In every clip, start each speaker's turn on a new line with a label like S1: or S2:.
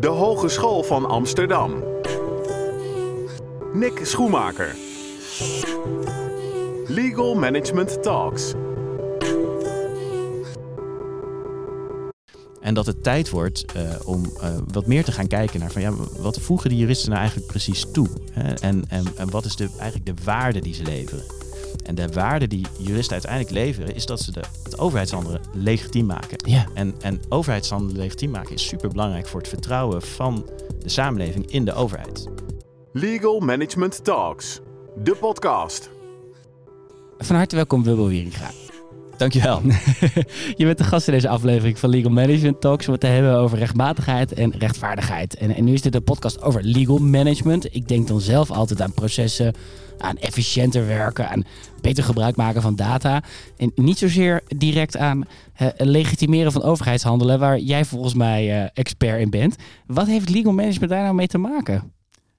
S1: De Hogeschool van Amsterdam. Nick Schoemaker. Legal Management Talks.
S2: En dat het tijd wordt uh, om uh, wat meer te gaan kijken naar van ja, wat voegen die juristen nou eigenlijk precies toe? Hè? En, en, en wat is de, eigenlijk de waarde die ze leveren? En de waarde die juristen uiteindelijk leveren, is dat ze de, het overheidshandelen legitiem maken.
S3: Ja.
S2: En, en overheidshandelen legitiem maken is super belangrijk voor het vertrouwen van de samenleving in de overheid.
S1: Legal Management Talks, de podcast.
S3: Van harte welkom, Wilbel Wieringa.
S2: Dankjewel.
S3: je bent de gast in deze aflevering van Legal Management Talks. Om het hebben over rechtmatigheid en rechtvaardigheid. En, en nu is dit een podcast over legal management. Ik denk dan zelf altijd aan processen, aan efficiënter werken, aan beter gebruik maken van data. En niet zozeer direct aan uh, legitimeren van overheidshandelen, waar jij volgens mij uh, expert in bent. Wat heeft legal management daar nou mee te maken?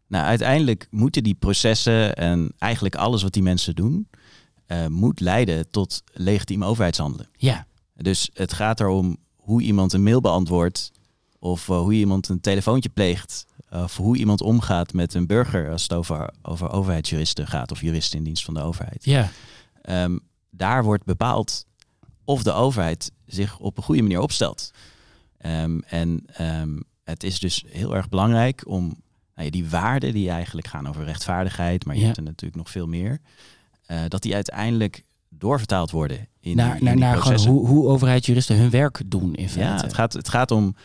S2: Nou, uiteindelijk moeten die processen en eigenlijk alles wat die mensen doen, uh, moet leiden tot legitiem overheidshandelen.
S3: Ja.
S2: Dus het gaat erom hoe iemand een mail beantwoordt, of uh, hoe iemand een telefoontje pleegt, of hoe iemand omgaat met een burger als het over, over overheidsjuristen gaat of juristen in dienst van de overheid.
S3: Ja.
S2: Um, daar wordt bepaald of de overheid zich op een goede manier opstelt. Um, en um, het is dus heel erg belangrijk om nou ja, die waarden die eigenlijk gaan over rechtvaardigheid, maar je
S3: Ja.
S2: hebt er natuurlijk nog veel meer, dat die uiteindelijk doorvertaald worden in
S3: Naar,
S2: die, in
S3: naar,
S2: die
S3: naar gewoon
S2: processen.
S3: hoe, hoe overheidsjuristen hun werk doen in feite.
S2: Ja, het gaat, het gaat om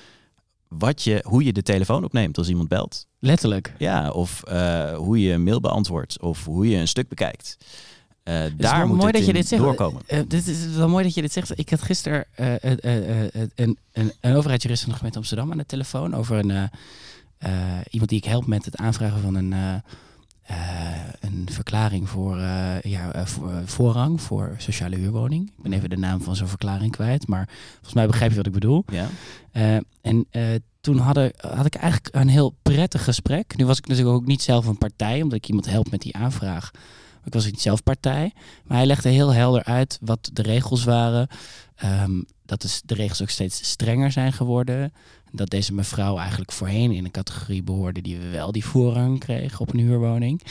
S2: wat je, hoe je de telefoon opneemt als iemand belt.
S3: Letterlijk.
S2: Ja, of uh, hoe je een mail beantwoordt of hoe je een stuk bekijkt. Uh,
S3: is
S2: daar
S3: wel
S2: moet
S3: mooi dat je dit zegt.
S2: doorkomen.
S3: Uh, dit is wel mooi dat je dit zegt. Ik had gisteren een, een, een overheidsjurist van de gemeente Amsterdam aan de telefoon over een, iemand die ik help met het aanvragen van een, een verklaring voor, ja, voor, voorrang voor sociale huurwoning. Ik ben even de naam van zo'n verklaring kwijt, maar volgens mij begrijp je wat ik bedoel.
S2: Ja.
S3: en toen hadden, had ik eigenlijk een heel prettig gesprek. Nu was ik natuurlijk ook niet zelf een partij, omdat ik iemand help met die aanvraag. Ik was niet zelf partij, maar hij legde heel helder uit wat de regels waren. Um, dat is, de regels ook steeds strenger zijn geworden. Dat deze mevrouw eigenlijk voorheen in een categorie behoorde die wel die voorrang kreeg op een huurwoning.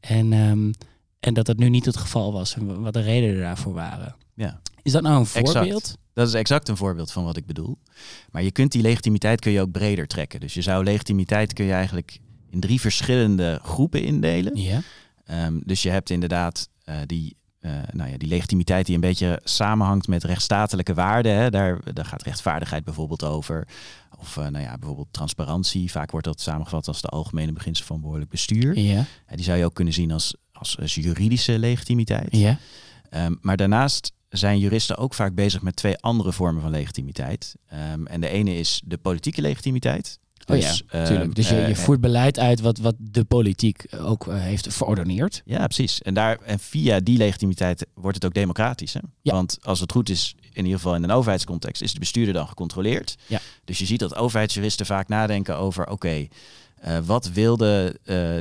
S3: En, um, en dat dat nu niet het geval was en wat de redenen daarvoor waren.
S2: Ja.
S3: Is dat nou een voorbeeld?
S2: Exact. Dat is exact een voorbeeld van wat ik bedoel. Maar je kunt die legitimiteit kun je ook breder trekken. Dus je zou legitimiteit kun je eigenlijk in drie verschillende groepen indelen.
S3: Ja.
S2: Um, dus je hebt inderdaad uh, die, nou ja, die legitimiteit die een beetje samenhangt met rechtsstatelijke waarden. Hè. Daar, daar gaat rechtvaardigheid bijvoorbeeld over. Of uh, nou ja, bijvoorbeeld transparantie. Vaak wordt dat samengevat als de algemene beginselen van behoorlijk bestuur.
S3: Ja.
S2: die zou je ook kunnen zien als, als, als juridische legitimiteit.
S3: Ja.
S2: Um, maar daarnaast zijn juristen ook vaak bezig met twee andere vormen van legitimiteit. Um, en de ene is de politieke legitimiteit.
S3: Dus, oh ja, tuurlijk. Dus je, je voert beleid uit wat, wat de politiek ook heeft verordoneerd.
S2: Ja, precies. En, daar, en via die legitimiteit wordt het ook democratisch. Hè?
S3: Ja.
S2: Want als het goed is, in ieder geval in een overheidscontext, is de bestuurder dan gecontroleerd.
S3: Ja.
S2: Dus je ziet dat overheidsjuristen vaak nadenken over, oké, okay, uh, wat wilden uh,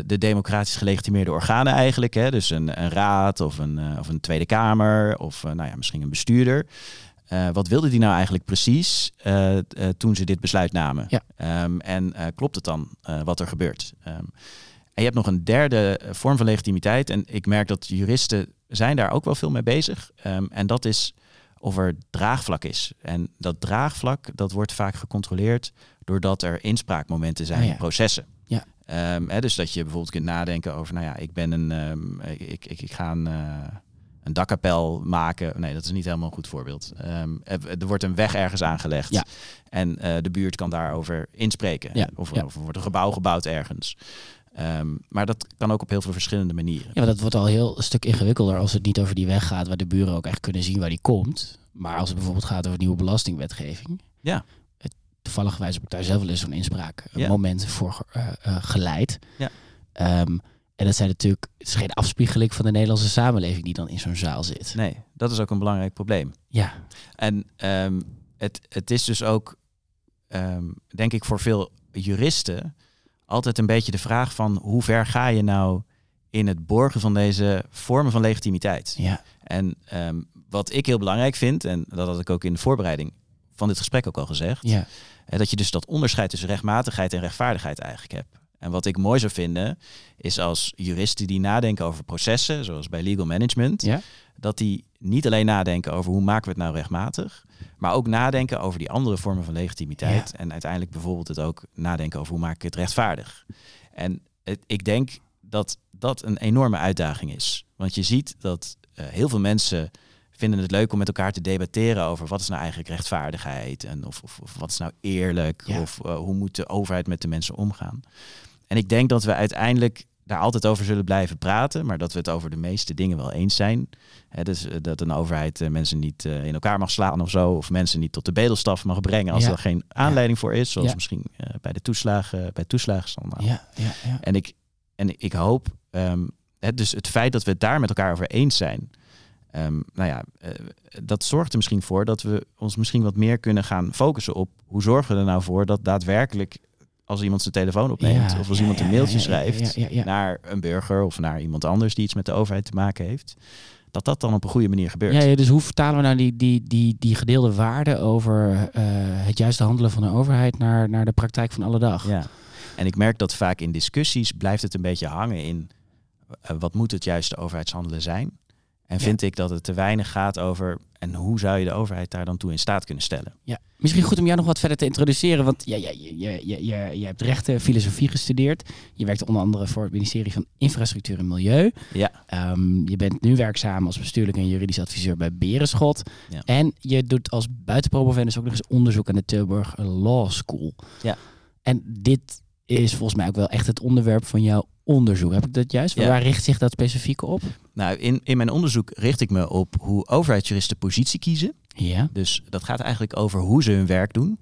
S2: de democratisch gelegitimeerde organen eigenlijk? Hè? Dus een, een raad of een, uh, of een Tweede Kamer of nou ja, misschien een bestuurder. Uh, wat wilden die nou eigenlijk precies uh, uh, toen ze dit besluit namen?
S3: Ja.
S2: Um, en klopt het dan wat er gebeurt? Um, en je hebt nog een derde vorm van legitimiteit. En ik merk dat juristen zijn daar ook wel veel mee bezig. Um, en dat is of er draagvlak is. En dat draagvlak dat wordt vaak gecontroleerd doordat er inspraakmomenten zijn
S3: ja.
S2: in processen.
S3: Ja.
S2: Hè, dus dat je bijvoorbeeld kunt nadenken over, nou ja, ik ben een, ik, ik, ik ga een, een dakkapel maken. Nee, dat is niet helemaal een goed voorbeeld. Um, er wordt een weg ergens aangelegd
S3: Ja.
S2: en uh, de buurt kan daarover inspreken.
S3: Ja.
S2: Of,
S3: Ja.
S2: of er wordt een gebouw gebouwd ergens. Um, maar dat kan ook op heel veel verschillende manieren.
S3: Ja, maar dat wordt al heel een stuk ingewikkelder als het niet over die weg gaat waar de buren ook echt kunnen zien waar die komt. Maar als het bijvoorbeeld gaat over nieuwe belastingwetgeving.
S2: Ja.
S3: Het, toevallig wijs heb ik daar zelf wel eens zo'n inspraak een moment voor uh, uh, geleid.
S2: Ja.
S3: Um, en dat zijn natuurlijk, het is geen afspiegeling van de Nederlandse samenleving die dan in zo'n zaal zit.
S2: Nee, dat is ook een belangrijk probleem.
S3: Ja.
S2: En um, het, het is dus ook, um, denk ik, voor veel juristen altijd een beetje de vraag van hoe ver ga je nou in het borgen van deze vormen van legitimiteit?
S3: Ja.
S2: En um, wat ik heel belangrijk vind, en dat had ik ook in de voorbereiding van dit gesprek ook al gezegd,
S3: Ja.
S2: Dat je dus dat onderscheid tussen rechtmatigheid en rechtvaardigheid eigenlijk hebt. En wat ik mooi zou vinden, is als juristen die nadenken over processen, zoals bij legal management,
S3: Ja.
S2: dat die niet alleen nadenken over hoe maken we het nou rechtmatig, maar ook nadenken over die andere vormen van legitimiteit. En uiteindelijk bijvoorbeeld het ook nadenken over hoe maak ik het rechtvaardig. En het, ik denk dat dat een enorme uitdaging is. Want je ziet dat eh, heel veel mensen vinden het leuk om met elkaar te debatteren over wat is nou eigenlijk rechtvaardigheid en of, of, of wat is nou eerlijk
S3: Ja.
S2: of eh, hoe moet de overheid met de mensen omgaan. En ik denk dat we uiteindelijk daar altijd over zullen blijven praten, maar dat we het over de meeste dingen wel eens zijn. Hè, dus eh, dat een overheid eh, mensen niet in elkaar mag slaan of zo, of mensen niet tot de bedelstaf mag brengen als
S3: Ja.
S2: er geen aanleiding voor is, zoals misschien bij de toeslagen, bij toeslagenstandaard.
S3: Ja, ja, ja.
S2: En ik, en ik hoop, ehm, dus het feit dat we het daar met elkaar over eens zijn, ehm, nou ja, eh, dat zorgt er misschien voor dat we ons misschien wat meer kunnen gaan focussen op hoe zorgen we er nou voor dat daadwerkelijk als iemand zijn telefoon opneemt
S3: Ja,
S2: of als
S3: ja,
S2: iemand een mailtje schrijft naar een burger of naar iemand anders die iets met de overheid te maken heeft, dat dat dan op een goede manier gebeurt.
S3: Ja, ja, dus hoe vertalen we nou die, die, die, die gedeelde waarden over eh, het juiste handelen van de overheid naar, naar de praktijk van alle dag?
S2: Ja. En ik merk dat vaak in discussies blijft het een beetje hangen in eh, wat moet het juiste overheidshandelen zijn. En
S3: Ja.
S2: vind ik dat het te weinig gaat over en hoe zou je de overheid daar dan toe in staat kunnen stellen.
S3: Ja, misschien goed om jou nog wat verder te introduceren. Want ja, ja, je, je, je, je, je hebt rechten, filosofie gestudeerd. Je werkt onder andere voor het ministerie van Infrastructuur en Milieu.
S2: Ja.
S3: Ehm, je bent nu werkzaam als bestuurlijk en juridisch adviseur bij Berenschot.
S2: Ja.
S3: En je doet als buitenpromovendus ook nog eens onderzoek aan de Tilburg Law School.
S2: Ja.
S3: En dit is volgens mij ook wel echt het onderwerp van jouw onderzoek. Heb ik dat juist?
S2: Ja.
S3: Waar richt zich dat specifiek op?
S2: Nou, in, in mijn onderzoek richt ik me op hoe overheidsjuristen positie kiezen.
S3: Ja.
S2: Dus dat gaat eigenlijk over hoe ze hun werk doen.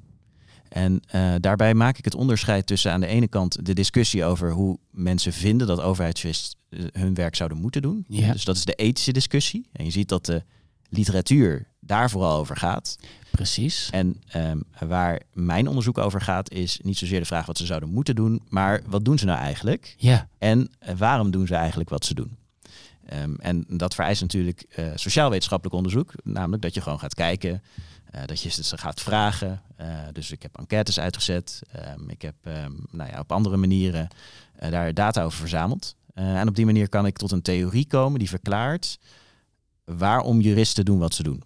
S2: En eh, daarbij maak ik het onderscheid tussen aan de ene kant de discussie over hoe mensen vinden dat overheidsjuristen hun werk zouden moeten doen.
S3: Ja.
S2: Dus dat is de ethische discussie. En je ziet dat de literatuur daar vooral over gaat.
S3: Precies.
S2: En ehm, waar mijn onderzoek over gaat, is niet zozeer de vraag wat ze zouden moeten doen, maar wat doen ze nou eigenlijk?
S3: Ja.
S2: En eh, waarom doen ze eigenlijk wat ze doen? Ehm, en dat vereist natuurlijk eh, sociaal-wetenschappelijk onderzoek, namelijk dat je gewoon gaat kijken, eh, dat je ze gaat vragen. Dus ik heb enquêtes uitgezet, Ehm, ik heb nou ja, op andere manieren daar data over verzameld. En op die manier kan ik tot een theorie komen die verklaart waarom juristen doen wat ze doen.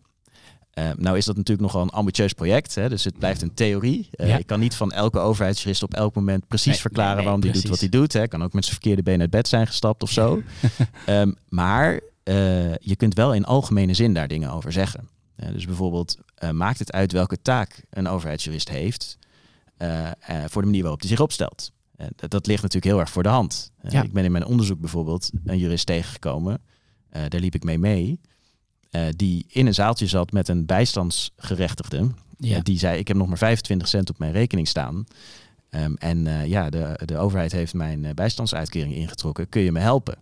S2: Eh, nou is dat natuurlijk nogal een ambitieus project, hè, dus het blijft een theorie.
S3: Ja.
S2: Ik kan niet van elke overheidsjurist op elk moment precies
S3: Nee,
S2: verklaren
S3: nee, nee,
S2: waarom die doet
S3: precies.
S2: wat hij doet. Hè. Kan ook met zijn verkeerde been uit bed zijn gestapt of zo. Ehm, maar eh, je kunt wel in algemene zin daar dingen over zeggen. Dus bijvoorbeeld, eh, maakt het uit welke taak een overheidsjurist heeft voor de manier waarop hij zich opstelt? Dat, dat ligt natuurlijk heel erg voor de hand.
S3: Ja.
S2: Ik ben in mijn onderzoek bijvoorbeeld een jurist tegengekomen, eh, daar liep ik mee mee, eh, die in een zaaltje zat met een bijstandsgerechtigde.
S3: Ja.
S2: Eh, die zei, ik heb nog maar 25 cent op mijn rekening staan. Ehm, en ja, de, de overheid heeft mijn bijstandsuitkering ingetrokken. Kun je me helpen?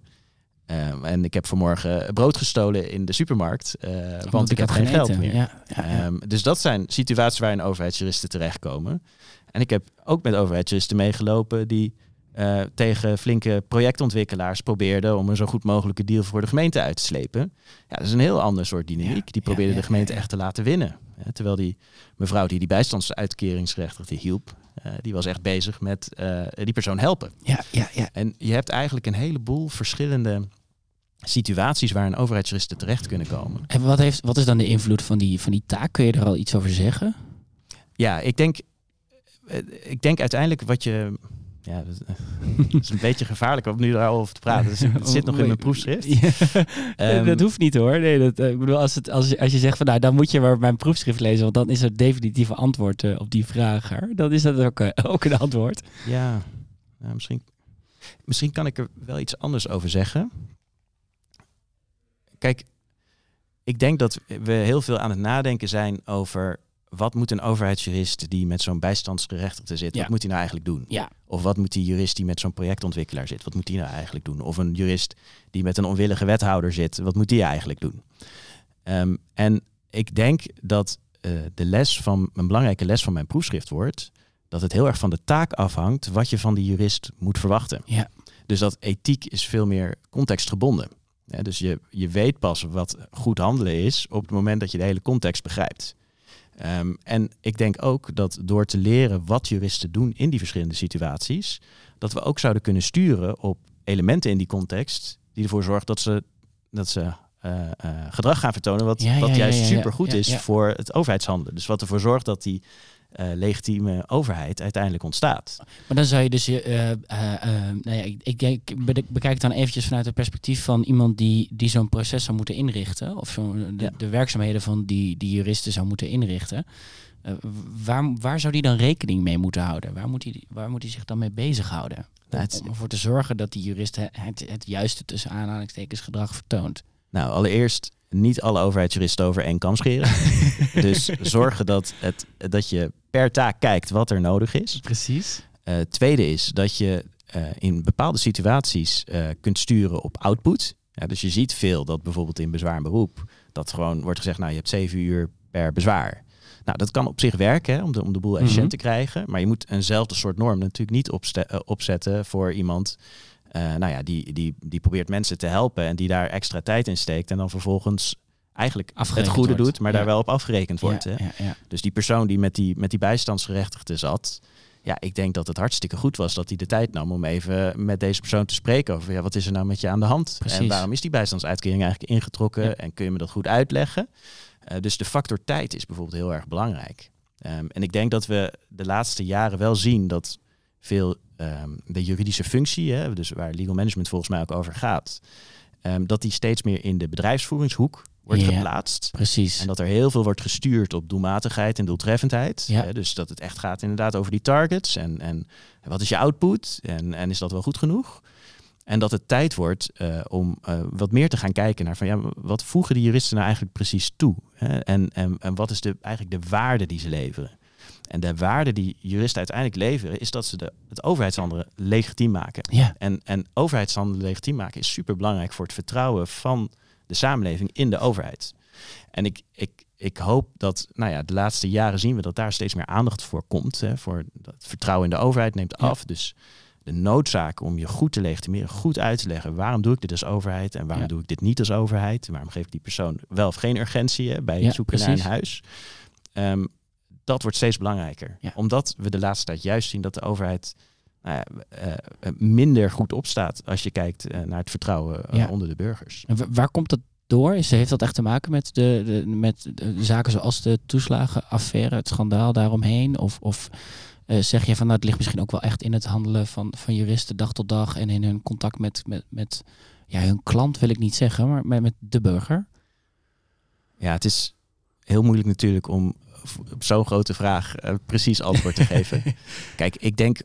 S2: Ehm, en ik heb vanmorgen brood gestolen in de supermarkt, eh, want ik heb geen geld
S3: eten.
S2: meer.
S3: Ja, ja, ja.
S2: Ehm, dus dat zijn situaties waarin overheidsjuristen terechtkomen. En ik heb ook met overheidsjuristen meegelopen die eh, tegen flinke projectontwikkelaars probeerden om een zo goed mogelijke deal voor de gemeente uit te slepen. Ja, dat is een heel ander soort dynamiek.
S3: Ja,
S2: die probeerde
S3: ja,
S2: de gemeente echt te laten winnen. Terwijl die mevrouw die die bijstandsuitkeringsgerechtigde hielp, eh, die was echt bezig met eh, die persoon helpen.
S3: ja, ja, ja.
S2: En je hebt eigenlijk een heleboel verschillende situaties waar een overheidsjuristen terecht kunnen komen.
S3: En wat, heeft, wat is dan de invloed van die, van die taak? Kun je er al iets over zeggen?
S2: Ja, ik denk, ik denk uiteindelijk wat je. Ja, dat is- een beetje gevaarlijk om nu daarover te praten. Dus het zit nog in mijn proefschrift.
S3: Ja.
S2: Ehm,
S3: dat hoeft niet hoor. Nee, dat, eh, ik bedoel, als, het, als, je- als je zegt van nou, dan moet je maar mijn proefschrift lezen, want dan is het definitieve antwoord eh, op die vraag. er. Dan is dat ook, eh, ook een antwoord.
S2: Ja, nou, misschien, misschien kan ik er wel iets anders over zeggen. Kijk, ik denk dat we heel veel aan het nadenken zijn over wat moet een overheidsjurist die met zo'n bijstandsgerechtigde zit,
S3: Ja.
S2: wat moet hij nou eigenlijk doen?
S3: Ja.
S2: Of wat moet die jurist die met zo'n projectontwikkelaar zit, wat moet die nou eigenlijk doen? Of een jurist die met een onwillige wethouder zit, wat moet die eigenlijk doen? Ehm, en ik denk dat eh, de les van een belangrijke les van mijn proefschrift wordt dat het heel erg van de taak afhangt wat je van die jurist moet verwachten.
S3: Ja.
S2: Dus dat ethiek is veel meer contextgebonden. Ja, dus je, je weet pas wat goed handelen is op het moment dat je de hele context begrijpt. Ehm, en ik denk ook dat door te leren wat juristen doen in die verschillende situaties, dat we ook zouden kunnen sturen op elementen in die context die ervoor zorgen dat ze, dat ze eh, eh, gedrag gaan vertonen wat,
S3: Ja,
S2: wat
S3: ja,
S2: juist
S3: ja,
S2: supergoed is voor het overheidshandelen. Dus wat ervoor zorgt dat die eh, legitieme overheid uiteindelijk ontstaat.
S3: Maar dan zou je dus eh, eh, nou ja, ik, ik, ik be- bekijk het dan eventjes vanuit het perspectief van iemand die, die zo'n proces zou moeten inrichten. Of zo, de,
S2: Ja.
S3: de werkzaamheden van die, die juristen zou moeten inrichten. Waar, waar zou die dan rekening mee moeten houden? Waar moet hij, waar moet hij zich dan mee bezighouden? Om,
S2: Nou, het-
S3: om ervoor te zorgen dat die jurist het, het, het juiste tussen aanhalingstekens gedrag vertoont.
S2: Nou, allereerst niet alle overheidsjuristen over één kam scheren. dus zorgen dat, het, dat je per taak kijkt wat er nodig is.
S3: Precies.
S2: Eh, tweede is dat je eh, in bepaalde situaties eh, kunt sturen op output. Ja, dus je ziet veel dat bijvoorbeeld in bezwaar en beroep, dat gewoon wordt gezegd, nou je hebt zeven uur per bezwaar. Nou, dat kan op zich werken hè, om, de, om de boel efficiënt
S3: Mhm.
S2: te krijgen. Maar je moet eenzelfde soort norm natuurlijk niet opzetten voor iemand eh, nou ja, die, die, die probeert mensen te helpen en die daar extra tijd in steekt. En dan vervolgens eigenlijk
S3: Afgerekend
S2: het goede
S3: wordt.
S2: doet, maar
S3: Ja.
S2: daar wel op afgerekend wordt.
S3: Ja,
S2: hè.
S3: ja, ja.
S2: Dus die persoon die met die, met die bijstandsgerechtigde zat. Ja, ik denk dat het hartstikke goed was dat hij de tijd nam om even met deze persoon te spreken over ja, wat is er nou met je aan de hand?
S3: Precies.
S2: En waarom is die bijstandsuitkering eigenlijk ingetrokken? En kun je me dat goed uitleggen? Eh, dus de factor tijd is bijvoorbeeld heel erg belangrijk. Ehm, en ik denk dat we de laatste jaren wel zien dat veel ehm, de juridische functie, hè, dus waar legal management volgens mij ook over gaat, ehm, dat die steeds meer in de bedrijfsvoeringshoek wordt
S3: Ja.
S2: geplaatst.
S3: Precies.
S2: En dat er heel veel wordt gestuurd op doelmatigheid en doeltreffendheid.
S3: Ja.
S2: Hè, dus dat het echt gaat inderdaad over die targets. En, en wat is je output? En, en is dat wel goed genoeg? En dat het tijd wordt eh, om eh, wat meer te gaan kijken naar van ja, wat voegen die juristen nou eigenlijk precies toe? Hè? En, en, en wat is de, eigenlijk de waarde die ze leveren? En de waarde die juristen uiteindelijk leveren, is dat ze de, het overheidshandelen legitiem maken.
S3: Ja.
S2: En, en overheidshandelen legitiem maken is super belangrijk voor het vertrouwen van de samenleving in de overheid. En ik, ik, ik hoop dat, nou ja, de laatste jaren zien we dat daar steeds meer aandacht voor komt. Hè, voor dat vertrouwen in de overheid neemt
S3: Ja.
S2: af. Dus de noodzaak om je goed te legitimeren, goed uit te leggen. Waarom doe ik dit als overheid en waarom
S3: Ja.
S2: doe ik dit niet als overheid? Waarom geef ik die persoon wel of geen urgentie hè, bij
S3: Ja,
S2: zoeken naar een huis? Ehm, dat wordt steeds belangrijker.
S3: Ja.
S2: Omdat we de laatste tijd juist zien dat de overheid nou ja, eh, eh, minder goed opstaat als je kijkt eh, naar het vertrouwen
S3: Ja.
S2: onder de burgers.
S3: En wa- waar komt dat door? Is, heeft dat echt te maken met, de, de, met de zaken zoals de toeslagenaffaire, het schandaal daaromheen? Of, of zeg je van nou, het ligt misschien ook wel echt in het handelen van, van juristen dag tot dag en in hun contact met, met, met ja, hun klant wil ik niet zeggen, maar met, met de burger?
S2: Ja, het is heel moeilijk natuurlijk om op zo'n grote vraag eh, precies antwoord te geven. Kijk, ik denk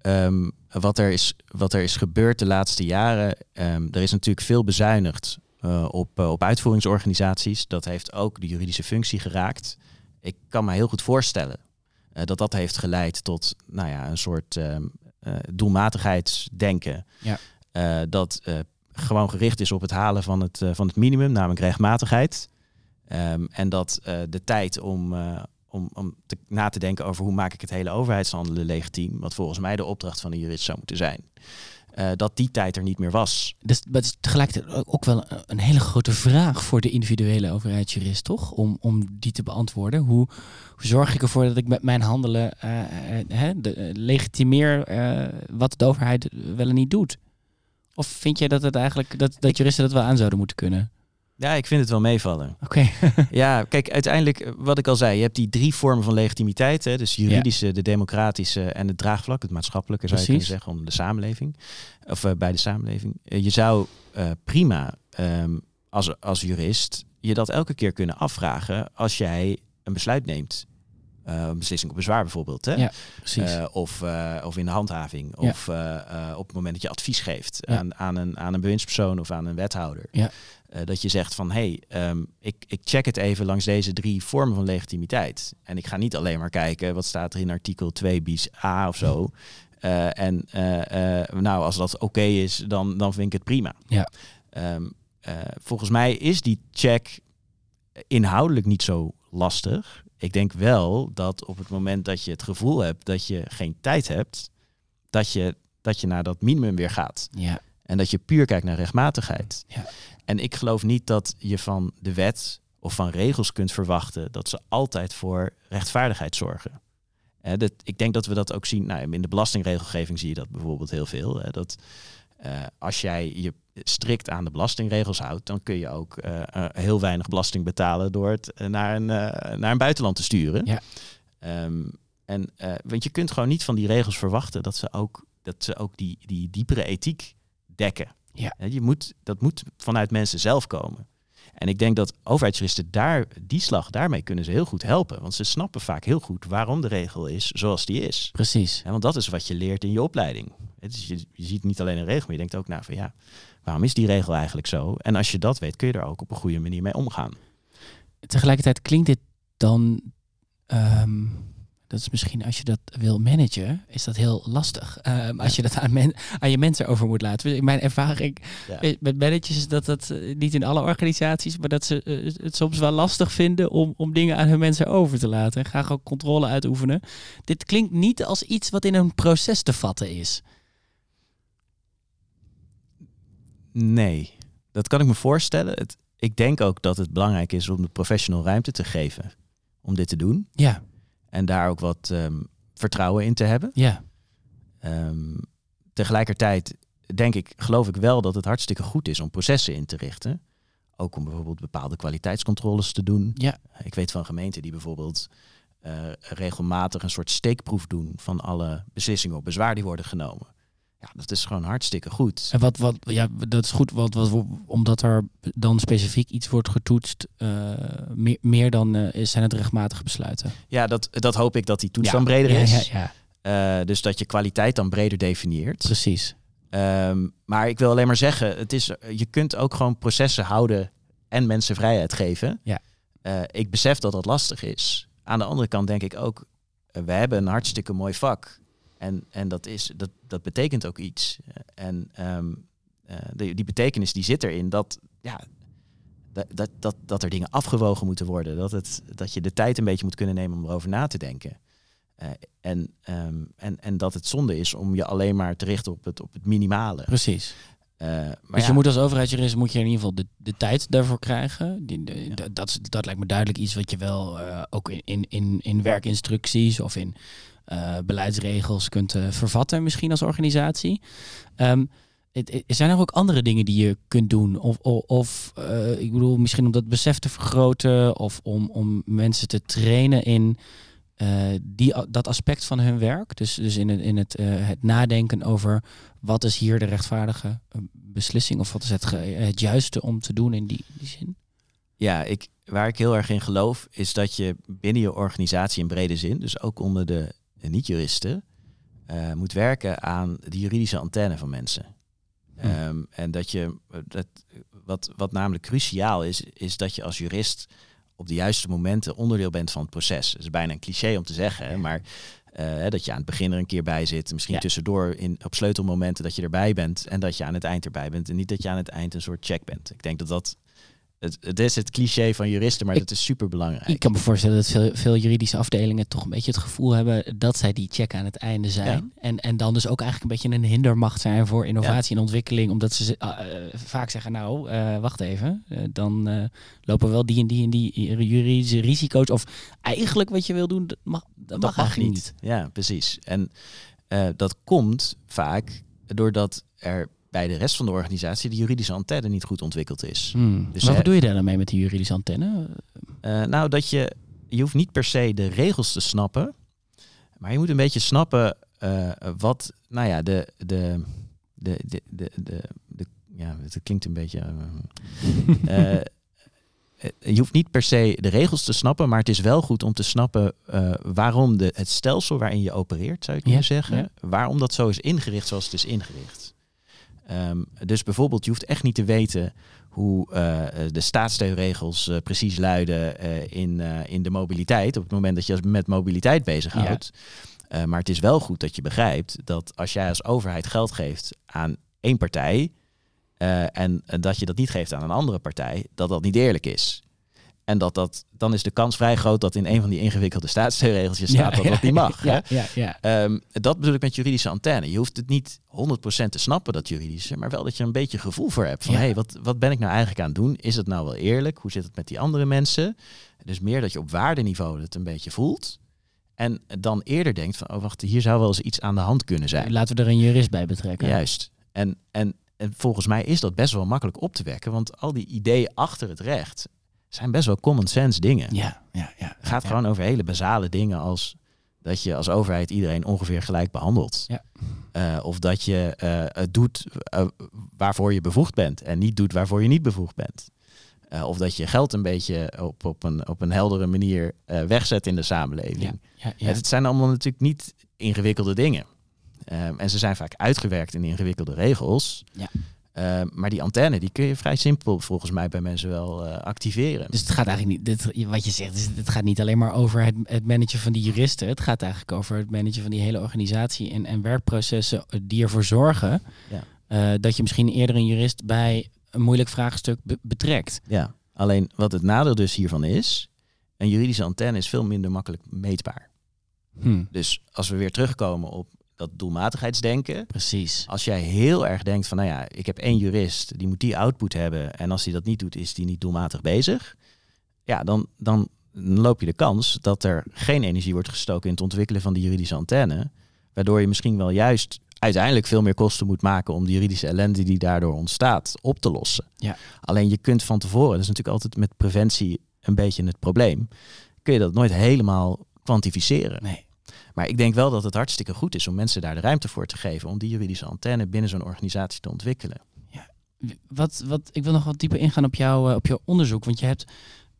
S2: ehm, wat, er is, wat er is gebeurd de laatste jaren, ehm, er is natuurlijk veel bezuinigd eh, op, eh, op uitvoeringsorganisaties. Dat heeft ook de juridische functie geraakt. Ik kan me heel goed voorstellen dat dat heeft geleid tot nou ja, een soort eh, doelmatigheidsdenken.
S3: Ja.
S2: Dat gewoon gericht is op het halen van het, van het minimum, namelijk rechtmatigheid. Ehm, en dat eh, de tijd om, eh, om, om te, na te denken over hoe maak ik het hele overheidshandelen legitiem, wat volgens mij de opdracht van de jurist zou moeten zijn, eh, dat die tijd er niet meer was.
S3: Dus, maar het is tegelijkertijd ook wel een, hele grote vraag voor de individuele overheidsjurist, toch? Om, om die te beantwoorden. Hoe, hoe zorg ik ervoor dat ik met mijn handelen hè, de, legitimeer eh, wat de overheid wel en niet doet? Of vind jij dat het eigenlijk dat, dat juristen dat wel aan zouden moeten kunnen?
S2: Ja, ik vind het wel meevallen.
S3: Oké.
S2: Ja, kijk, uiteindelijk, eh, wat ik al zei, je hebt die drie vormen van legitimiteit. Hè, dus juridische, de democratische en het draagvlak, het maatschappelijke zou je kunnen zeggen, onder de samenleving. Of eh, bij de samenleving. Eh, je zou prima ehm, als, als jurist je dat elke keer kunnen afvragen als jij een besluit neemt. Een beslissing op bezwaar bijvoorbeeld. Hè?
S3: Ja, Precies.
S2: Of, of in de handhaving.
S3: Ja.
S2: Of op het moment dat je advies geeft aan, aan, een, aan een bewindspersoon of aan een wethouder.
S3: Ja.
S2: Eh, dat je zegt van hé, hey, ehm, ik, ik check het even langs deze drie vormen van legitimiteit. En ik ga niet alleen maar kijken wat staat er in artikel 2 bis A of zo. Eh, en eh, nou, als dat oké is, dan, dan vind ik het prima.
S3: Ja.
S2: Ehm, eh, volgens mij is die check inhoudelijk niet zo lastig. Ik denk wel dat op het moment dat je het gevoel hebt dat je geen tijd hebt, dat je, dat je naar dat minimum weer gaat.
S3: ja.
S2: En dat je puur kijkt naar rechtmatigheid.
S3: Ja.
S2: En ik geloof niet dat je van de wet of van regels kunt verwachten dat ze altijd voor rechtvaardigheid zorgen. Hè, dat, ik denk dat we dat ook zien. Nou, in de belastingregelgeving zie je dat bijvoorbeeld heel veel. Hè, dat eh, als jij je strikt aan de belastingregels houdt, dan kun je ook eh, eh, heel weinig belasting betalen door het naar, een, naar een buitenland te sturen.
S3: Ja.
S2: Ehm, en, want je kunt gewoon niet van die regels verwachten dat ze ook, dat ze ook die, die diepere ethiek dekken.
S3: Ja.
S2: Je moet, dat moet vanuit mensen zelf komen. En ik denk dat overheidsjuristen daar, die slag, daarmee kunnen ze heel goed helpen. Want ze snappen vaak heel goed waarom de regel is zoals die is.
S3: Precies.
S2: Ja, want dat is wat je leert in je opleiding. Het is, je, je ziet niet alleen een regel, maar je denkt ook nou van ja, waarom is die regel eigenlijk zo? En als je dat weet, kun je er ook op een goede manier mee omgaan.
S3: Tegelijkertijd klinkt dit dan. ehm, dat is misschien als je dat wil managen, is dat heel lastig. Ehm, Als je dat aan, men, aan je mensen over moet laten. Dus in mijn ervaring
S2: Ja.
S3: met- managers is dat dat eh, niet in alle organisaties, maar dat ze eh, het soms wel lastig vinden om, om dingen aan hun mensen over te laten. En graag ook controle uitoefenen. Dit klinkt niet als iets wat in een proces te vatten is.
S2: Nee, dat kan ik me voorstellen. Het, ik denk ook dat het belangrijk is om de professional ruimte te geven om dit te doen.
S3: Ja,
S2: En daar ook wat ehm, vertrouwen in te hebben.
S3: ja,
S2: Ehm, tegelijkertijd denk ik, geloof ik wel dat het hartstikke goed is om processen in te richten. Ook om bijvoorbeeld bepaalde kwaliteitscontroles te doen.
S3: ja.
S2: Ik weet van gemeenten die bijvoorbeeld eh, regelmatig een soort steekproef doen van alle beslissingen op bezwaar die worden genomen. Ja, dat is gewoon hartstikke goed.
S3: En wat, wat, ja, dat is goed, wat, wat, omdat er dan specifiek iets wordt getoetst, eh, meer, meer dan eh, zijn het rechtmatige besluiten.
S2: Ja, dat, dat hoop ik dat die toets
S3: Ja,
S2: dan breder
S3: ja,
S2: is.
S3: Ja, ja,
S2: Eh, dus dat je kwaliteit dan breder definieert.
S3: precies.
S2: Ehm, maar ik wil alleen maar zeggen, het is, je kunt ook gewoon processen houden en mensen vrijheid geven.
S3: Ja.
S2: Ik besef dat dat lastig is. Aan de andere kant denk ik ook, we hebben een hartstikke mooi vak. En, en dat, is, dat, dat betekent ook iets. En ehm, eh, die, die betekenis die zit erin dat, ja, dat, dat, dat, dat er dingen afgewogen moeten worden. Dat, het, dat je de tijd een beetje moet kunnen nemen om erover na te denken. Eh, en, ehm, en, en dat het zonde is om je alleen maar te richten op het, op het minimale.
S3: Precies.
S2: Eh, maar
S3: dus
S2: ja,
S3: je moet als overheidsjurist moet je in ieder geval de, de tijd daarvoor krijgen. Die, de- dat- dat, lijkt me duidelijk iets wat je wel ook in, in, in, in werkinstructies of in beleidsregels kunt eh, vervatten, misschien als organisatie. Het- zijn er ook andere dingen die je kunt doen? Of, of, of, eh, ik bedoel, misschien om dat besef te vergroten of om, om mensen te trainen in eh, die, dat aspect van hun werk. Dus, dus in, het, in het, eh, het nadenken over wat is hier de rechtvaardige eh, beslissing of wat is het, het juiste om te doen in die, die zin?
S2: ja ik, waar ik heel erg in geloof, is dat je binnen je organisatie in brede zin, dus ook onder de niet-juristen, eh, moet werken aan de juridische antenne van mensen.
S3: Hm.
S2: Ehm, en dat je, dat, wat, wat namelijk cruciaal is, is dat je als jurist op de juiste momenten onderdeel bent van het proces. Dat is bijna een cliché om te zeggen, maar eh, dat je aan het begin er een keer bij zit, misschien
S3: Ja.
S2: tussendoor in, op sleutelmomenten dat je erbij bent en dat je aan het eind erbij bent en niet dat je aan het eind een soort check bent. Ik denk dat dat, het, het is het cliché van juristen, maar
S3: Ik-
S2: dat is super belangrijk.
S3: Ik kan me voorstellen dat veel, veel juridische afdelingen toch een beetje het gevoel hebben dat zij die check aan het einde zijn. En, en dan dus ook eigenlijk een beetje een hindermacht zijn voor innovatie en ontwikkeling. Omdat ze ze- eh, vaak zeggen, nou, eh, wacht even, eh, dan lopen wel die en die en die juridische risico's. Of eigenlijk wat je wil doen, dat mag, dat mag, eigenlijk niet.
S2: Ja, precies. En dat komt vaak doordat er bij de rest van de organisatie de juridische antenne niet goed ontwikkeld is.
S3: Hmm.
S2: Dus
S3: maar
S2: hè-
S3: wat doe je daar dan mee met die juridische antenne?
S2: Eh, nou, dat je, je hoeft niet per se de regels te snappen, maar je moet een beetje snappen eh, wat, nou ja, de, de, de, de, de, de, de- ja, het klinkt een beetje. eh, eh, je hoeft niet per se de regels te snappen, maar het is wel goed om te snappen eh, waarom de, het stelsel waarin je opereert, zou je kunnen
S3: Ja,
S2: zeggen,
S3: ja.
S2: waarom dat zo is ingericht zoals het is ingericht. Ehm, dus bijvoorbeeld, je hoeft echt niet te weten hoe eh, de staatssteunregels eh, precies luiden eh, in, in de mobiliteit. Op het moment dat je met mobiliteit bezighoudt. Eh, maar het is wel goed dat je begrijpt dat als jij als overheid geld geeft aan één partij. en dat je dat niet geeft aan een andere partij, dat dat niet eerlijk is. En dat dat, dan is de kans vrij groot dat in een van die ingewikkelde staatssteunregeltjes staat dat dat niet mag. hè?
S3: Ja, ja, ja.
S2: Ehm, dat bedoel ik met juridische antenne. Je hoeft het niet 100% te snappen, dat juridische, maar wel dat je een beetje gevoel voor hebt. Van
S3: Ja.
S2: hé, hey, wat, wat ben ik nou eigenlijk aan het doen? Is het nou wel eerlijk? Hoe zit het met die andere mensen? Dus meer dat je op waardeniveau het een beetje voelt. En dan eerder denkt van, oh wacht, hier zou wel eens iets aan de hand kunnen zijn.
S3: Laten we er een jurist bij betrekken.
S2: Juist. En, en, en volgens mij is dat best wel makkelijk op te wekken, want al die ideeën achter het recht zijn best wel common sense dingen.
S3: Ja, ja, ja.
S2: Het gaat
S3: ja.
S2: gewoon over hele basale dingen als dat je als overheid iedereen ongeveer gelijk behandelt.
S3: Ja.
S2: Eh, of dat je eh, het doet eh, waarvoor je bevoegd bent en niet doet waarvoor je niet bevoegd bent. Of dat je geld een beetje op, op, een, op een heldere manier wegzet in de samenleving.
S3: Ja, ja, ja.
S2: Het, het zijn allemaal natuurlijk niet ingewikkelde dingen. Ehm, en ze zijn vaak uitgewerkt in ingewikkelde regels. Ehm, maar die antenne die kun je vrij simpel volgens mij bij mensen wel eh, activeren.
S3: Dus het gaat eigenlijk niet, dit, wat je zegt, het gaat niet alleen maar over het, het managen van die juristen. Het gaat eigenlijk over het managen van die hele organisatie en, en werkprocessen die ervoor zorgen
S2: Ja.
S3: eh, dat je misschien eerder een jurist bij een moeilijk vraagstuk be- betrekt.
S2: Ja, alleen wat het nadeel dus hiervan is, een juridische antenne is veel minder makkelijk meetbaar.
S3: Hm,
S2: Dus als we weer terugkomen op dat doelmatigheidsdenken.
S3: precies.
S2: Als jij heel erg denkt van, nou ja, ik heb één jurist, die moet die output hebben. En als hij dat niet doet, is die niet doelmatig bezig. Ja, dan, dan loop je de kans dat er geen energie wordt gestoken in het ontwikkelen van die juridische antenne. Waardoor je misschien wel juist uiteindelijk veel meer kosten moet maken om de juridische ellende die daardoor ontstaat op te lossen.
S3: Ja.
S2: Alleen je kunt van tevoren, dat is natuurlijk altijd met preventie een beetje het probleem, kun je dat nooit helemaal kwantificeren.
S3: Nee.
S2: Maar ik denk wel dat het hartstikke goed is om mensen daar de ruimte voor te geven om die juridische antenne binnen zo'n organisatie te ontwikkelen.
S3: Wat, wat, ik wil nog wat dieper ingaan op, jou, eh, op jouw onderzoek. Want je hebt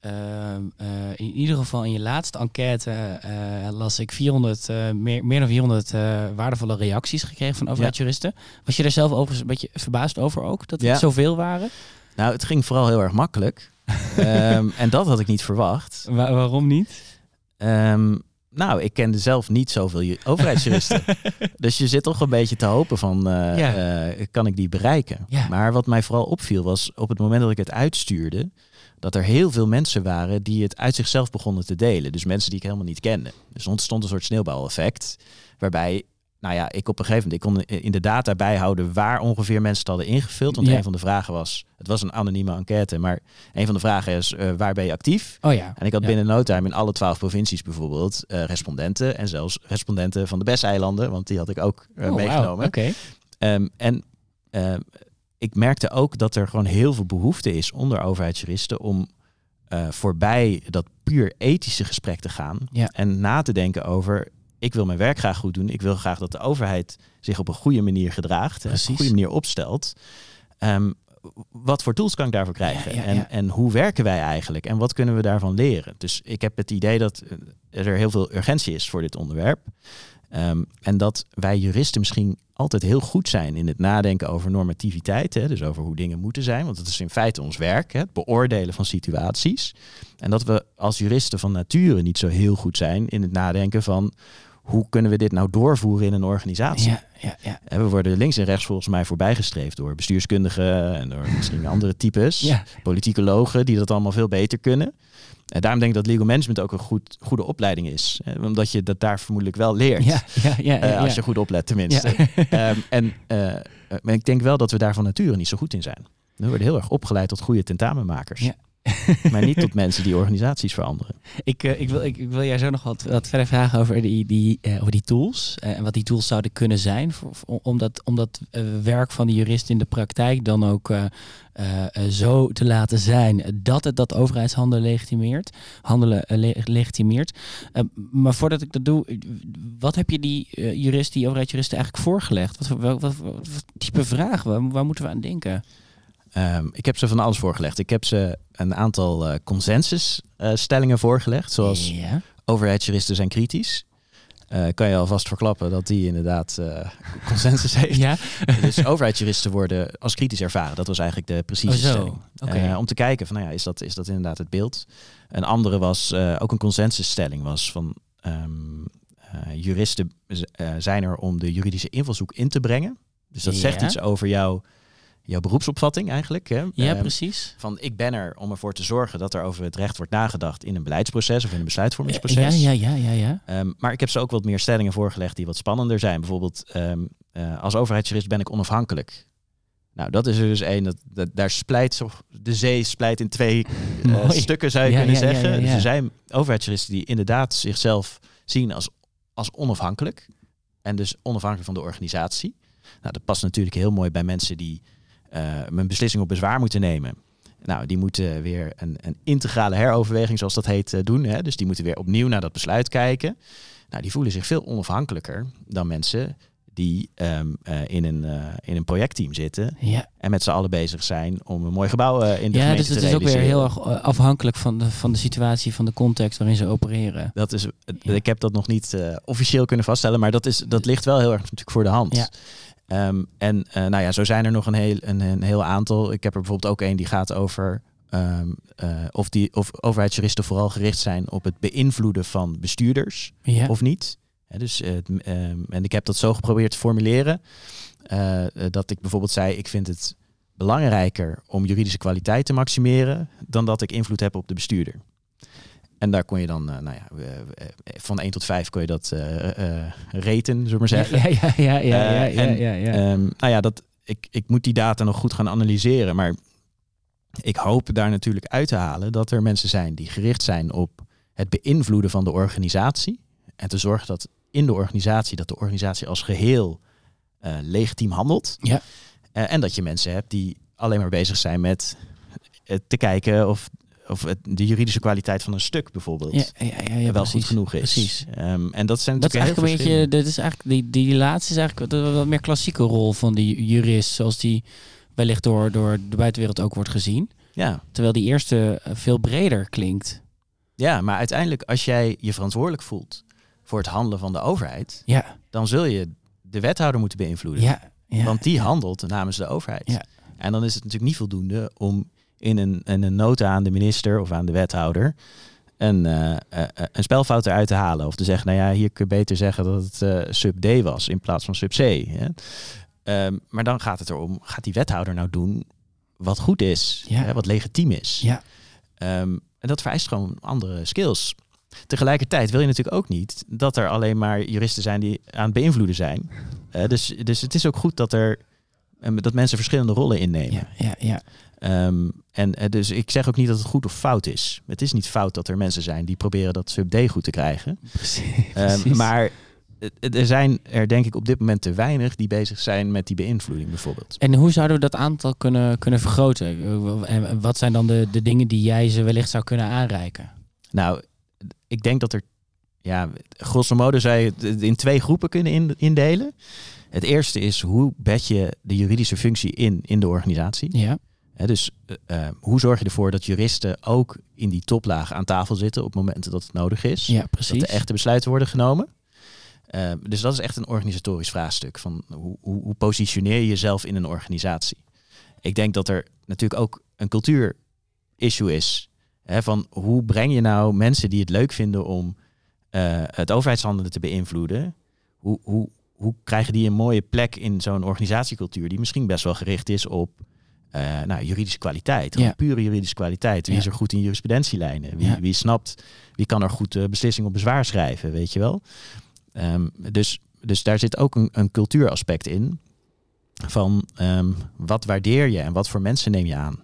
S3: ehm, eh, in ieder geval in je laatste enquête eh, las ik 400, eh, meer, meer dan 400 eh, waardevolle reacties gekregen van overheidsjuristen. Was je daar zelf overigens een beetje verbaasd over ook? Dat het
S2: Ja.
S3: zoveel waren?
S2: Nou, het ging vooral heel erg makkelijk. Ehm, en dat had ik niet verwacht.
S3: Wa- waarom niet?
S2: Ehm, nou, ik kende zelf niet zoveel ju- overheidsjuristen. dus je zit toch een beetje te hopen van, eh,
S3: Ja.
S2: eh, kan ik die bereiken?
S3: Ja.
S2: Maar wat mij vooral opviel was, op het moment dat ik het uitstuurde, dat er heel veel mensen waren die het uit zichzelf begonnen te delen. Dus mensen die ik helemaal niet kende. Dus er ontstond een soort sneeuwbaleffect, waarbij... Nou ja, ik op een gegeven moment ik kon in de data bijhouden waar ongeveer mensen het hadden ingevuld. Want
S3: Ja.
S2: een van de vragen was, het was een anonieme enquête, maar een van de vragen is, eh, waar ben je actief?
S3: Oh ja.
S2: En ik had
S3: Ja.
S2: binnen no time in alle twaalf provincies bijvoorbeeld eh, respondenten. En zelfs respondenten van de Bes-eilanden, want die had ik ook eh,
S3: Oh,
S2: meegenomen.
S3: Oké.
S2: Ehm, en ehm, ik merkte ook dat er gewoon heel veel behoefte is onder overheidsjuristen om voorbij dat puur ethische gesprek te gaan.
S3: Ja.
S2: En na te denken over, ik wil mijn werk graag goed doen. Ik wil graag dat de overheid zich op een goede manier gedraagt. en Op
S3: Precies.
S2: een goede manier opstelt. Ehm, wat voor tools kan ik daarvoor krijgen?
S3: Ja, ja,
S2: En,
S3: ja.
S2: en hoe werken wij eigenlijk? En wat kunnen we daarvan leren? Dus ik heb het idee dat eh, er heel veel urgentie is voor dit onderwerp. Ehm, en dat wij juristen misschien altijd heel goed zijn in het nadenken over normativiteit. Hè, dus over hoe dingen moeten zijn. Want dat is in feite ons werk. Hè, het beoordelen van situaties. En dat we als juristen van nature niet zo heel goed zijn in het nadenken van hoe kunnen we dit nou doorvoeren in een organisatie.
S3: Ja, ja, ja.
S2: En we worden links en rechts volgens mij voorbijgestreefd door bestuurskundigen en door misschien andere types,
S3: Ja.
S2: politicologen die dat allemaal veel beter kunnen. En daarom denk ik dat legal management ook een goed, goede opleiding is. Eh, Omdat je dat daar vermoedelijk wel leert.
S3: Ja, ja, ja,
S2: Eh, als je goed oplet tenminste. Ehm, en, eh, eh, maar ik denk wel dat we daar van nature niet zo goed in zijn. We worden heel erg opgeleid tot goede tentamenmakers.
S3: Ja.
S2: maar niet tot mensen die organisaties veranderen.
S3: Ik, eh, ik, wil, ik, wil jij zo nog wat, wat verder vragen over die, die, eh, over die tools. eh, en wat die tools zouden kunnen zijn. Voor, om dat, om dat werk van de jurist in de praktijk dan ook zo te laten zijn dat het dat overheidshandelen legitimeert. Handelen le- legitimeert. Maar voordat ik dat doe, wat heb je die juristen, die overheidsjuristen eigenlijk voorgelegd? Wat, wat, wat, type vraag? Waar, waar moeten we aan denken?
S2: Ehm, ik heb ze van alles voorgelegd. Ik heb ze een aantal eh, consensusstellingen voorgelegd. Zoals
S3: Ja.
S2: overheidsjuristen zijn kritisch. Eh, kan je alvast verklappen dat die inderdaad eh, consensus heeft.
S3: Ja?
S2: Dus overheidsjuristen worden als kritisch ervaren. Dat was eigenlijk de precieze
S3: Oh,
S2: stelling. Eh, om te kijken van, nou ja, is dat, is dat inderdaad het beeld? Een andere was, eh, ook een consensusstelling was van... ehm, eh, juristen eh, zijn er om de juridische invalshoek in te brengen. Dus dat zegt iets over jouw jouw beroepsopvatting eigenlijk. Hè?
S3: Ja,
S2: Ehm,
S3: precies.
S2: van ik ben er om ervoor te zorgen dat er over het recht wordt nagedacht in een beleidsproces of in een
S3: Ja,
S2: besluitvormingsproces.
S3: ja, ja, ja, ja.
S2: Ehm, maar ik heb ze ook wat meer stellingen voorgelegd die wat spannender zijn. Bijvoorbeeld, ehm, eh, als overheidsjurist ben ik onafhankelijk. Nou, dat is er dus één. Dat, dat, daar splijt de zee splijt in twee eh, stukken, zou je
S3: Ja,
S2: kunnen
S3: ja, ja,
S2: zeggen.
S3: ja, ja.
S2: Dus er zijn overheidsjuristen die inderdaad zichzelf zien als, als onafhankelijk. En dus onafhankelijk van de organisatie. Nou, dat past natuurlijk heel mooi bij mensen die eh, een beslissing op bezwaar moeten nemen. Nou, die moeten weer een, een integrale heroverweging, zoals dat heet, eh, doen. Hè? Dus die moeten weer opnieuw naar dat besluit kijken. Nou, die voelen zich veel onafhankelijker dan mensen die ehm, eh, in, een, in een projectteam zitten
S3: Ja,
S2: en met z'n allen bezig zijn om een mooi gebouw in de
S3: ja
S2: gemeente
S3: dus het is ook weer heel erg afhankelijk van de, van de situatie, van de context waarin ze opereren.
S2: Dat is,
S3: Ja.
S2: Ik heb dat nog niet officieel kunnen vaststellen, maar dat, is, dat ligt wel heel erg natuurlijk voor de hand.
S3: Ja.
S2: Ehm, en eh, nou ja, zo zijn er nog een heel, een, een heel aantal. Ik heb er bijvoorbeeld ook een die gaat over ehm, eh, of, die, of overheidsjuristen vooral gericht zijn op het beïnvloeden van bestuurders
S3: Ja,
S2: of niet. Dus, eh, ehm, en ik heb dat zo geprobeerd te formuleren dat ik bijvoorbeeld zei: ik vind het belangrijker om juridische kwaliteit te maximeren dan dat ik invloed heb op de bestuurder. En daar kon je dan, eh, nou ja, eh, van 1 tot 5 kon je dat eh reten, zullen we maar zeggen.
S3: Ja, ja, ja, ja, ja, ja,
S2: Eh,
S3: ja,
S2: en,
S3: ja, ja.
S2: Ehm, nou ja, dat, ik, ik moet die data nog goed gaan analyseren. Maar ik hoop daar natuurlijk uit te halen dat er mensen zijn die gericht zijn op het beïnvloeden van de organisatie. En te zorgen dat in de organisatie, dat de organisatie als geheel eh, legitiem handelt.
S3: Ja.
S2: En dat je mensen hebt die alleen maar bezig zijn met te kijken of, of het, de juridische kwaliteit van een stuk bijvoorbeeld
S3: ja, ja, ja, ja,
S2: wel
S3: precies.
S2: goed genoeg is.
S3: Precies.
S2: Ehm, en dat zijn
S3: Dat is
S2: natuurlijk
S3: eigenlijk een beetje, dit is eigenlijk, die, die laatste is eigenlijk de wat meer klassieke rol van die jurist, zoals die wellicht door, door de buitenwereld ook wordt gezien.
S2: Ja,
S3: Terwijl die eerste eh, veel breder klinkt.
S2: Ja, maar uiteindelijk als jij je verantwoordelijk voelt voor het handelen van de overheid,
S3: Ja,
S2: dan zul je de wethouder moeten beïnvloeden.
S3: ja, ja.
S2: Want die handelt namens de overheid.
S3: Ja.
S2: En dan is het natuurlijk niet voldoende om in een, in een nota aan de minister of aan de wethouder een, eh, eh, eh, een spelfout eruit te halen. Of te zeggen, nou ja, hier kun je beter zeggen dat het sub D was in plaats van sub C. Hè? Ehm, maar dan gaat het erom, gaat die wethouder nou doen wat goed is,
S3: Ja.
S2: hè, wat legitiem is?
S3: Ja.
S2: Ehm, en dat vereist gewoon andere skills. Tegelijkertijd wil je natuurlijk ook niet dat er alleen maar juristen zijn die aan het beïnvloeden zijn. Dus, dus het is ook goed dat er dat mensen verschillende rollen innemen.
S3: ja, ja, ja.
S2: Ehm, en eh, dus ik zeg ook niet dat het goed of fout is. Het is niet fout dat er mensen zijn die proberen dat sub D goed te krijgen.
S3: Precies.
S2: Ehm, maar er zijn er denk ik op dit moment te weinig die bezig zijn met die beïnvloeding bijvoorbeeld.
S3: En hoe zouden we dat aantal kunnen, kunnen vergroten? En wat zijn dan de, de dingen die jij ze wellicht zou kunnen aanreiken?
S2: Nou, ik denk dat er, ja, grosso modo zou je het in twee groepen kunnen in- indelen. Het eerste is hoe bed je de juridische functie in in de organisatie.
S3: Ja,
S2: Dus eh, eh, hoe zorg je ervoor dat juristen ook in die toplaag aan tafel zitten op momenten dat het nodig is.
S3: ja
S2: dat
S3: precies.
S2: de echte besluiten worden genomen. Eh, dus dat is echt een organisatorisch vraagstuk. Van hoe, hoe, hoe positioneer je jezelf in een organisatie? Ik denk dat er natuurlijk ook een cultuur-issue is. Van hoe breng je nou mensen die het leuk vinden om het overheidshandelen te beïnvloeden? Hoe, hoe, hoe krijgen die een mooie plek in zo'n organisatiecultuur die misschien best wel gericht is op eh, nou, juridische kwaliteit.
S3: Ja.
S2: pure juridische kwaliteit. Wie
S3: Ja.
S2: is er goed in jurisprudentielijnen? Wie,
S3: Ja.
S2: wie snapt, wie kan er goed eh, beslissing op bezwaar schrijven, weet je wel? Ehm, dus, dus daar zit ook een, een cultuuraspect in. Van ehm, wat waardeer je en wat voor mensen neem je aan?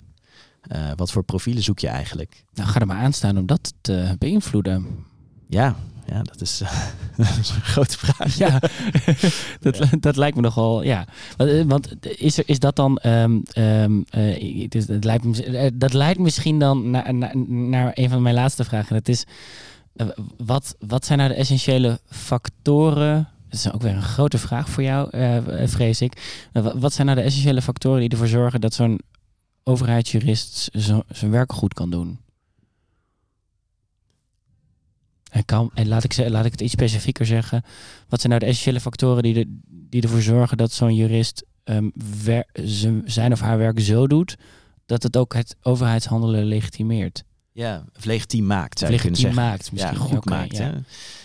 S2: Eh, wat voor profielen zoek je eigenlijk?
S3: Nou, ga er maar aan staan om dat te beïnvloeden.
S2: Ja, ja dat, is, dat is een grote vraag.
S3: Ja, dat, dat lijkt me nogal, ja. Want, eh, Want is, er, is dat dan, eh, is- dat, lijkt me, eh, dat leidt misschien dan naar, naar, naar een van mijn laatste vragen. Dat is, eh, wat, wat zijn nou de essentiële factoren? Dat is ook weer een grote vraag voor jou, eh, vrees ik. Eh, wa- Wat zijn nou de essentiële factoren die ervoor zorgen dat zo'n overheidsjurist zijn werk goed kan doen? En, kan, en laat, ik, laat ik het iets specifieker zeggen. Wat zijn nou de essentiële factoren die, de, die ervoor zorgen dat zo'n jurist wer- zijn- of haar werk zo doet dat het ook het overheidshandelen legitimeert?
S2: Ja, of legitiem maakt, zou je kunnen
S3: legitiem
S2: zeggen.
S3: maakt misschien.
S2: Ja, goed maakt.
S3: ja.
S2: Hè?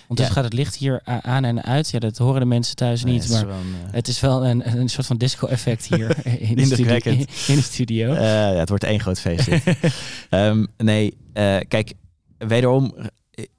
S3: Ondertussen gaat het licht hier aan en uit. Ja, dat horen de mensen thuis
S2: Nee,
S3: niet,
S2: het
S3: maar
S2: een, eh,
S3: het is wel een, een soort van disco-effect hier in, de studio,
S2: Indrukwekkend.
S3: in de studio.
S2: Eh, ja, het wordt één groot feest. dit. Ehm, nee, eh, kijk, wederom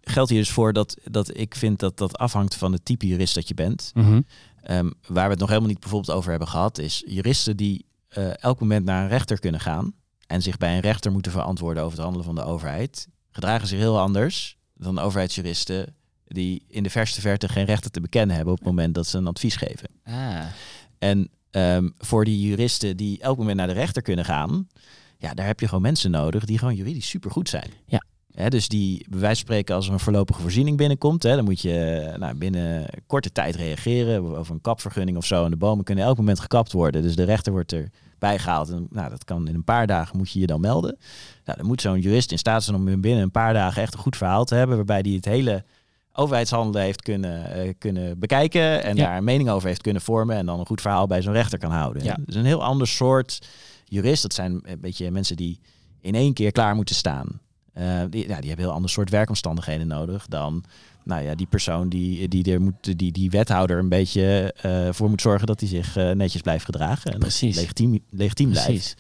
S2: geldt hier dus voor dat, dat ik vind dat dat afhangt van het type jurist dat je bent.
S3: Mhm.
S2: Ehm, waar we het nog helemaal niet bijvoorbeeld over hebben gehad, is juristen die eh, elk moment naar een rechter kunnen gaan en zich bij een rechter moeten verantwoorden over het handelen van de overheid, gedragen zich heel anders dan overheidsjuristen die in de verste verte geen rechten te bekennen hebben op het moment dat ze een advies geven.
S3: Ah,
S2: En ehm, voor die juristen die elk moment naar de rechter kunnen gaan, ja, daar heb je gewoon mensen nodig die gewoon juridisch supergoed zijn.
S3: Ja.
S2: Hè, dus die, bij wijze van spreken, als er een voorlopige voorziening binnenkomt, hè, dan moet je eh, nou, binnen korte tijd reageren over een kapvergunning of zo. En de bomen kunnen elk moment gekapt worden. Dus de rechter wordt erbij gehaald. En nou, dat kan in een paar dagen moet je je dan melden. Nou, dan moet zo'n jurist in staat zijn om binnen een paar dagen echt een goed verhaal te hebben, waarbij die het hele overheidshandelen heeft kunnen, eh, kunnen bekijken en
S3: Ja.
S2: daar een mening over heeft kunnen vormen en dan een goed verhaal bij zo'n rechter kan houden.
S3: Ja.
S2: Dus een heel ander soort jurist. Dat zijn een beetje mensen die in één keer klaar moeten staan. Eh, die, ja, die hebben heel ander soort werkomstandigheden nodig dan nou ja, die persoon die, die, er moet, die, die wethouder een beetje eh, voor moet zorgen dat hij zich eh, netjes blijft gedragen. En
S3: Precies.
S2: legitiem, legitiem blijft.
S3: precies.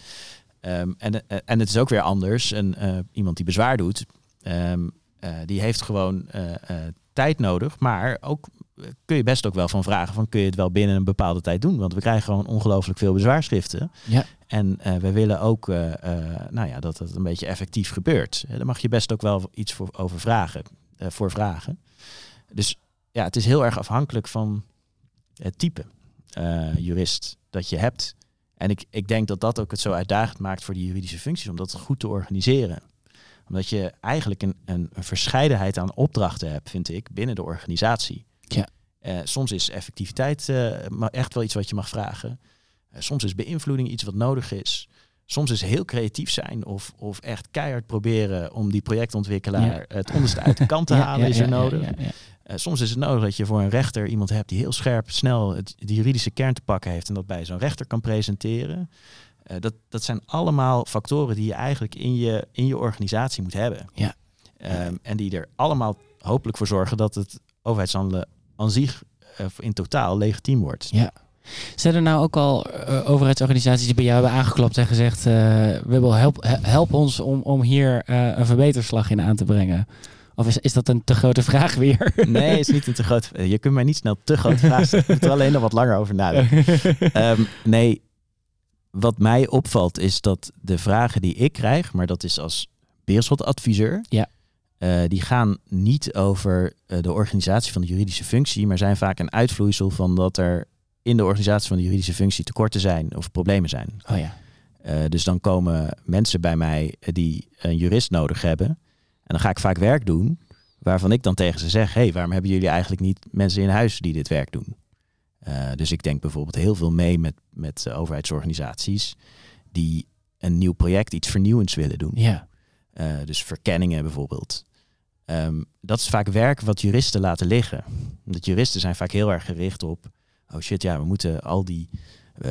S2: Ehm, en, en het is ook weer anders. En, iemand die bezwaar doet, ehm, eh, die heeft gewoon tijd nodig. Maar ook eh, kun je best ook wel van vragen van kun je het wel binnen een bepaalde tijd doen? Want we krijgen gewoon ongelooflijk veel bezwaarschriften.
S3: Ja.
S2: En eh, we willen ook eh, nou ja, dat het een beetje effectief gebeurt. Daar mag je best ook wel iets voor, over vragen, voor vragen. Dus ja, het is heel erg afhankelijk van het type jurist dat je hebt. En ik, ik denk dat dat ook het zo uitdagend maakt voor die juridische functies, om dat goed te organiseren. Omdat je eigenlijk een, een, een verscheidenheid aan opdrachten hebt, vind ik, binnen de organisatie.
S3: Ja.
S2: Eh, soms is effectiviteit eh, echt wel iets wat je mag vragen. Eh, soms is beïnvloeding iets wat nodig is. Soms is heel creatief zijn of, of echt keihard proberen om die projectontwikkelaar het onderste uit de kant te halen,
S3: ja,
S2: is er nodig. soms is het nodig dat je voor een rechter iemand hebt die heel scherp, snel het, de juridische kern te pakken heeft en dat bij zo'n rechter kan presenteren. Eh, dat, dat zijn allemaal factoren die je eigenlijk in je, in je organisatie moet hebben.
S3: Ja.
S2: Ehm, en die er allemaal hopelijk voor zorgen dat het overheidshandelen aan zich eh, in totaal legitiem wordt.
S3: Ja. Zijn er nou ook al eh, overheidsorganisaties die bij jou hebben aangeklopt en gezegd: uh, Wibbel, help, he- help ons om, om hier een verbeterslag in aan te brengen? Of is, is dat een te grote vraag weer?
S2: Nee, het is niet een te groot. Je kunt mij niet snel te grote vraag stellen. Ik moet er alleen nog wat langer over nadenken. Ehm, nee, wat mij opvalt is dat de vragen die ik krijg, maar dat is als beerschotadviseur,
S3: Ja.
S2: eh, die gaan niet over eh, de organisatie van de juridische functie, maar zijn vaak een uitvloeisel van dat er in de organisatie van de juridische functie tekorten zijn of problemen zijn.
S3: Oh ja.
S2: Eh, dus dan komen mensen bij mij die een jurist nodig hebben. En dan ga ik vaak werk doen waarvan ik dan tegen ze zeg: hey, waarom hebben jullie eigenlijk niet mensen in huis die dit werk doen? Uh, dus ik denk bijvoorbeeld heel veel mee met, met uh, overheidsorganisaties die een nieuw project, iets vernieuwends willen doen.
S3: Ja.
S2: Uh, dus verkenningen bijvoorbeeld. Um, dat is vaak werk wat juristen laten liggen. Omdat juristen zijn vaak heel erg gericht op: oh shit, ja, we moeten al die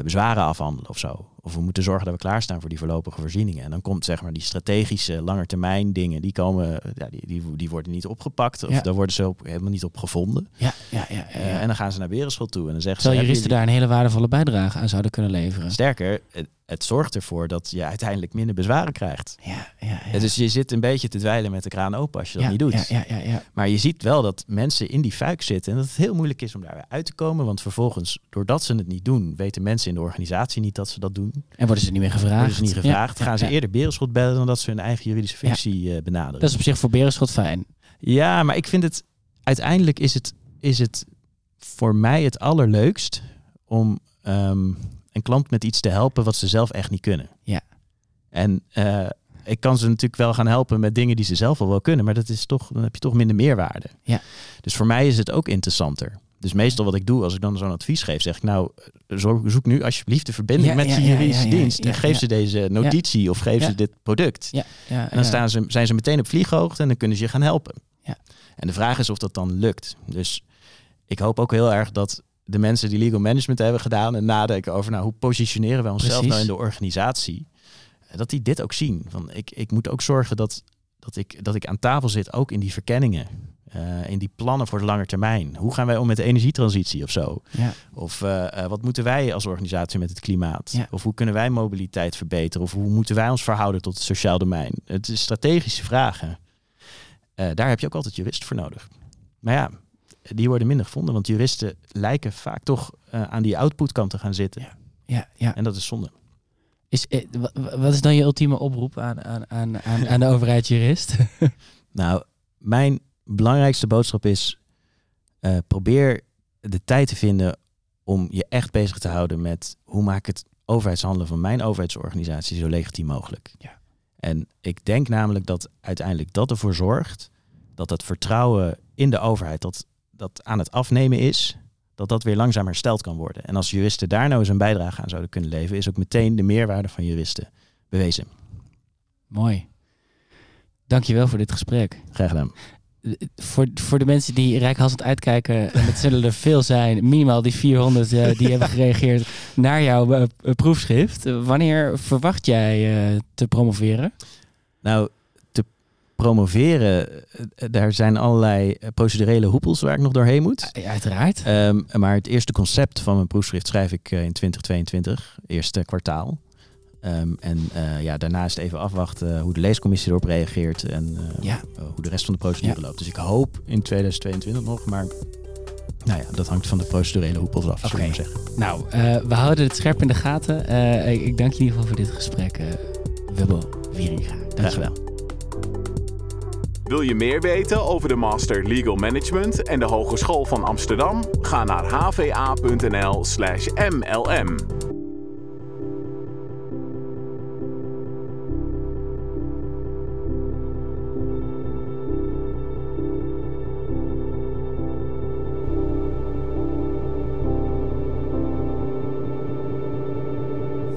S2: bezwaren afhandelen of zo. Of we moeten zorgen dat we klaarstaan voor die voorlopige voorzieningen. En dan komt zeg maar die strategische langetermijn dingen, die komen, ja, die, die, die worden niet opgepakt. Of
S3: Ja.
S2: daar worden ze helemaal niet op gevonden.
S3: Ja, ja, ja. ja,
S2: Uh,
S3: ja.
S2: en dan gaan ze naar Wereldschool toe en dan zeggen
S3: Terwijl
S2: ze...
S3: juristen daar een hele waardevolle bijdrage aan zouden kunnen leveren.
S2: Sterker, het, het, zorgt ervoor dat je uiteindelijk minder bezwaren krijgt.
S3: Ja, ja, ja.
S2: Dus je zit een beetje te dweilen met de kraan open als je dat
S3: ja,
S2: niet doet.
S3: Ja, ja, ja, ja.
S2: Maar je ziet wel dat mensen in die fuik zitten en dat het heel moeilijk is om daar weer uit te komen. Want vervolgens, doordat ze het niet doen, weten mensen in de organisatie niet dat ze dat doen.
S3: En worden ze niet meer gevraagd.
S2: Worden ze niet gevraagd.
S3: Ja,
S2: gaan ze
S3: ja.
S2: eerder Berenschot bellen dan dat ze hun eigen juridische functie uh, benaderen.
S3: Dat is op zich voor Berenschot fijn.
S2: Ja, maar ik vind het uiteindelijk is het, is het voor mij het allerleukst om um, een klant met iets te helpen wat ze zelf echt niet kunnen.
S3: Ja.
S2: En uh, ik kan ze natuurlijk wel gaan helpen met dingen die ze zelf al wel kunnen, maar dat is toch, dan heb je toch minder meerwaarde.
S3: Ja.
S2: Dus voor mij is het ook interessanter. Dus meestal wat ik doe als ik dan zo'n advies geef, zeg ik nou, zoek nu alsjeblieft de verbinding
S3: Ja,
S2: met je juridische dienst. en geef ze deze notitie of geef ze dit product.
S3: Ja, ja,
S2: En dan staan ze, zijn ze meteen op vlieghoogte en dan kunnen ze je gaan helpen.
S3: Ja.
S2: En de vraag is of dat dan lukt. Dus ik hoop ook heel erg dat de mensen die legal management hebben gedaan en nadenken over nou, hoe positioneren we onszelf
S3: Precies.
S2: nou in de organisatie, dat die dit ook zien. Van ik, ik moet ook zorgen dat, dat, ik, dat ik aan tafel zit, ook in die verkenningen. Eh, in die plannen voor de lange termijn. Hoe gaan wij om met de energietransitie of zo?
S3: Ja.
S2: Of eh, eh, wat moeten wij als organisatie met het klimaat?
S3: Ja.
S2: Of hoe kunnen wij mobiliteit verbeteren? Of hoe moeten wij ons verhouden tot het sociaal domein? Het is strategische vragen. Daar heb je ook altijd juristen voor nodig. Maar ja, die worden minder gevonden, want juristen lijken vaak toch aan die outputkant te gaan zitten.
S3: Ja. Ja, ja.
S2: En dat is zonde.
S3: Is, eh, wa- wa- wat is dan je ultieme oproep aan, aan, aan, aan, aan de overheidsjurist?
S2: Nou, mijn belangrijkste boodschap is: eh, probeer de tijd te vinden om je echt bezig te houden met hoe maak ik het overheidshandelen van mijn overheidsorganisatie zo legitiem mogelijk.
S3: Ja.
S2: En ik denk namelijk dat uiteindelijk dat ervoor zorgt dat het vertrouwen in de overheid dat, dat aan het afnemen is, dat dat weer langzaam hersteld kan worden. En als juristen daar nou eens een bijdrage aan zouden kunnen leveren, is ook meteen de meerwaarde van juristen bewezen.
S3: Mooi. Dankjewel voor dit gesprek.
S2: Graag gedaan.
S3: Voor, voor de mensen die rijkhalsend uitkijken, en het zullen er veel zijn, minimaal die 400 eh, die hebben gereageerd naar jouw eh, proefschrift. Wanneer verwacht jij eh, te promoveren?
S2: Nou, te promoveren, daar zijn allerlei procedurele hoepels waar ik nog doorheen moet.
S3: Ja, uiteraard.
S2: Ehm, maar het eerste concept van mijn proefschrift schrijf ik in 2022, eerste kwartaal. Ehm, en eh, ja, daarna is het even afwachten hoe de leescommissie erop reageert en eh,
S3: Ja.
S2: eh, hoe de rest van de procedure
S3: Ja.
S2: loopt. Dus ik hoop in 2022 nog, maar nou ja, dat hangt van de procedurele hoepels af, maar zeggen.
S3: Nou, eh, we houden het scherp in de gaten. Eh, ik, ik dank je in ieder geval voor dit gesprek, Wibbel Wieringa.
S2: Graag
S3: Dankjewel.
S2: gedaan.
S1: Wil je meer weten over de Master Legal Management en de Hogeschool van Amsterdam? Ga naar hva.nl/mlm.